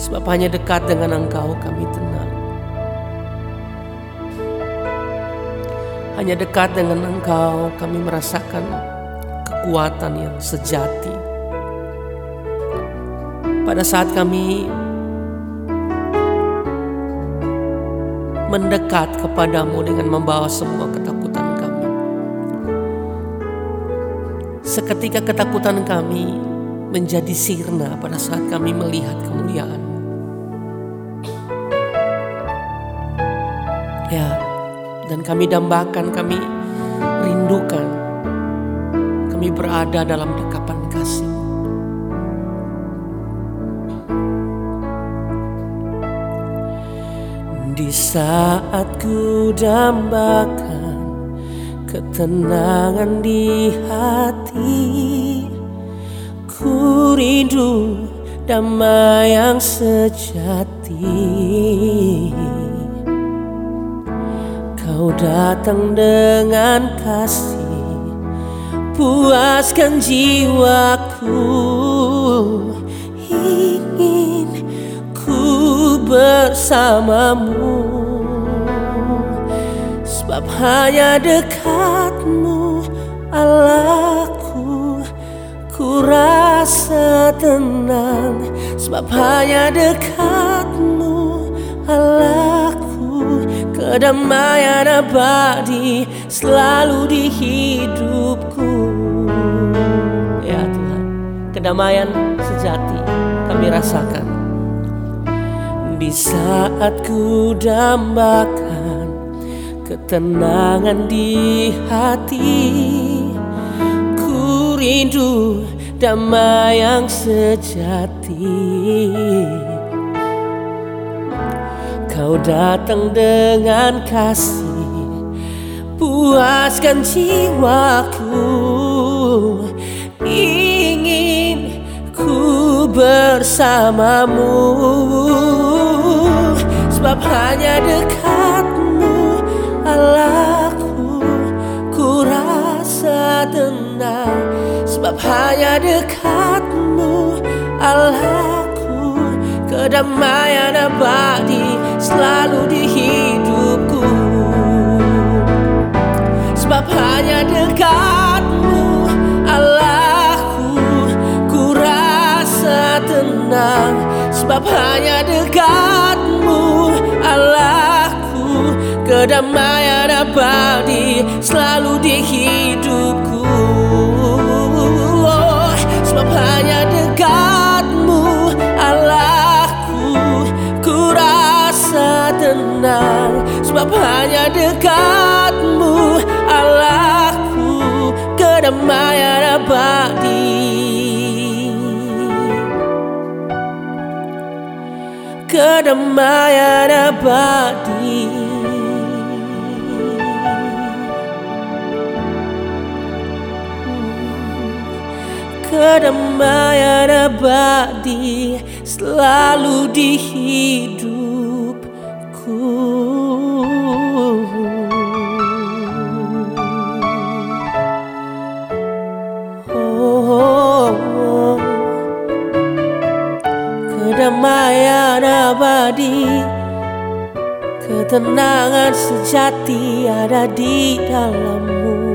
Sebab hanya dekat dengan Engkau kami tenang. Hanya dekat dengan Engkau kami merasakan kekuatan yang sejati. Pada saat kami mendekat kepadamu dengan membawa semua ketakutan kami. Seketika ketakutan kami menjadi sirna pada saat kami melihat kemuliaan. Dan kami dambakan, kami rindukan. Kami berada dalam dekapan kasih. Di saat ku dambakan ketenangan di hati, ku rindu damai yang sejati. Kau datang dengan kasih Puaskan jiwaku. Ingin ku bersamamu. Sebab hanya dekatmu Allahku Ku rasa tenang. Sebab hanya dekatmu Allahku Kedamaian abadi selalu di hidupku? Ya Tuhan Kedamaian sejati kami rasakan. Di saat ku dambakan Ketenangan di hati Ku rindu damai yang sejati Kau datang dengan kasih Puaskan jiwaku. Ingin ku bersamamu. Sebab hanya dekatmu Allahku Ku rasa tenang. Sebab hanya dekatmu Allahku Kedamaian abadi selalu di hidupku. Sebab hanya dekatmu Allahku Ku rasa tenang. Sebab hanya dekatmu Allahku Kedamaian abadi selalu di hidupku tenang Sebab hanya dekatmu Allahku Kedamaian abadi Kedamaian abadi Kedamaian abadi selalu di hidupku oh. Kedamaian abadi Ketenangan sejati ada di dalammu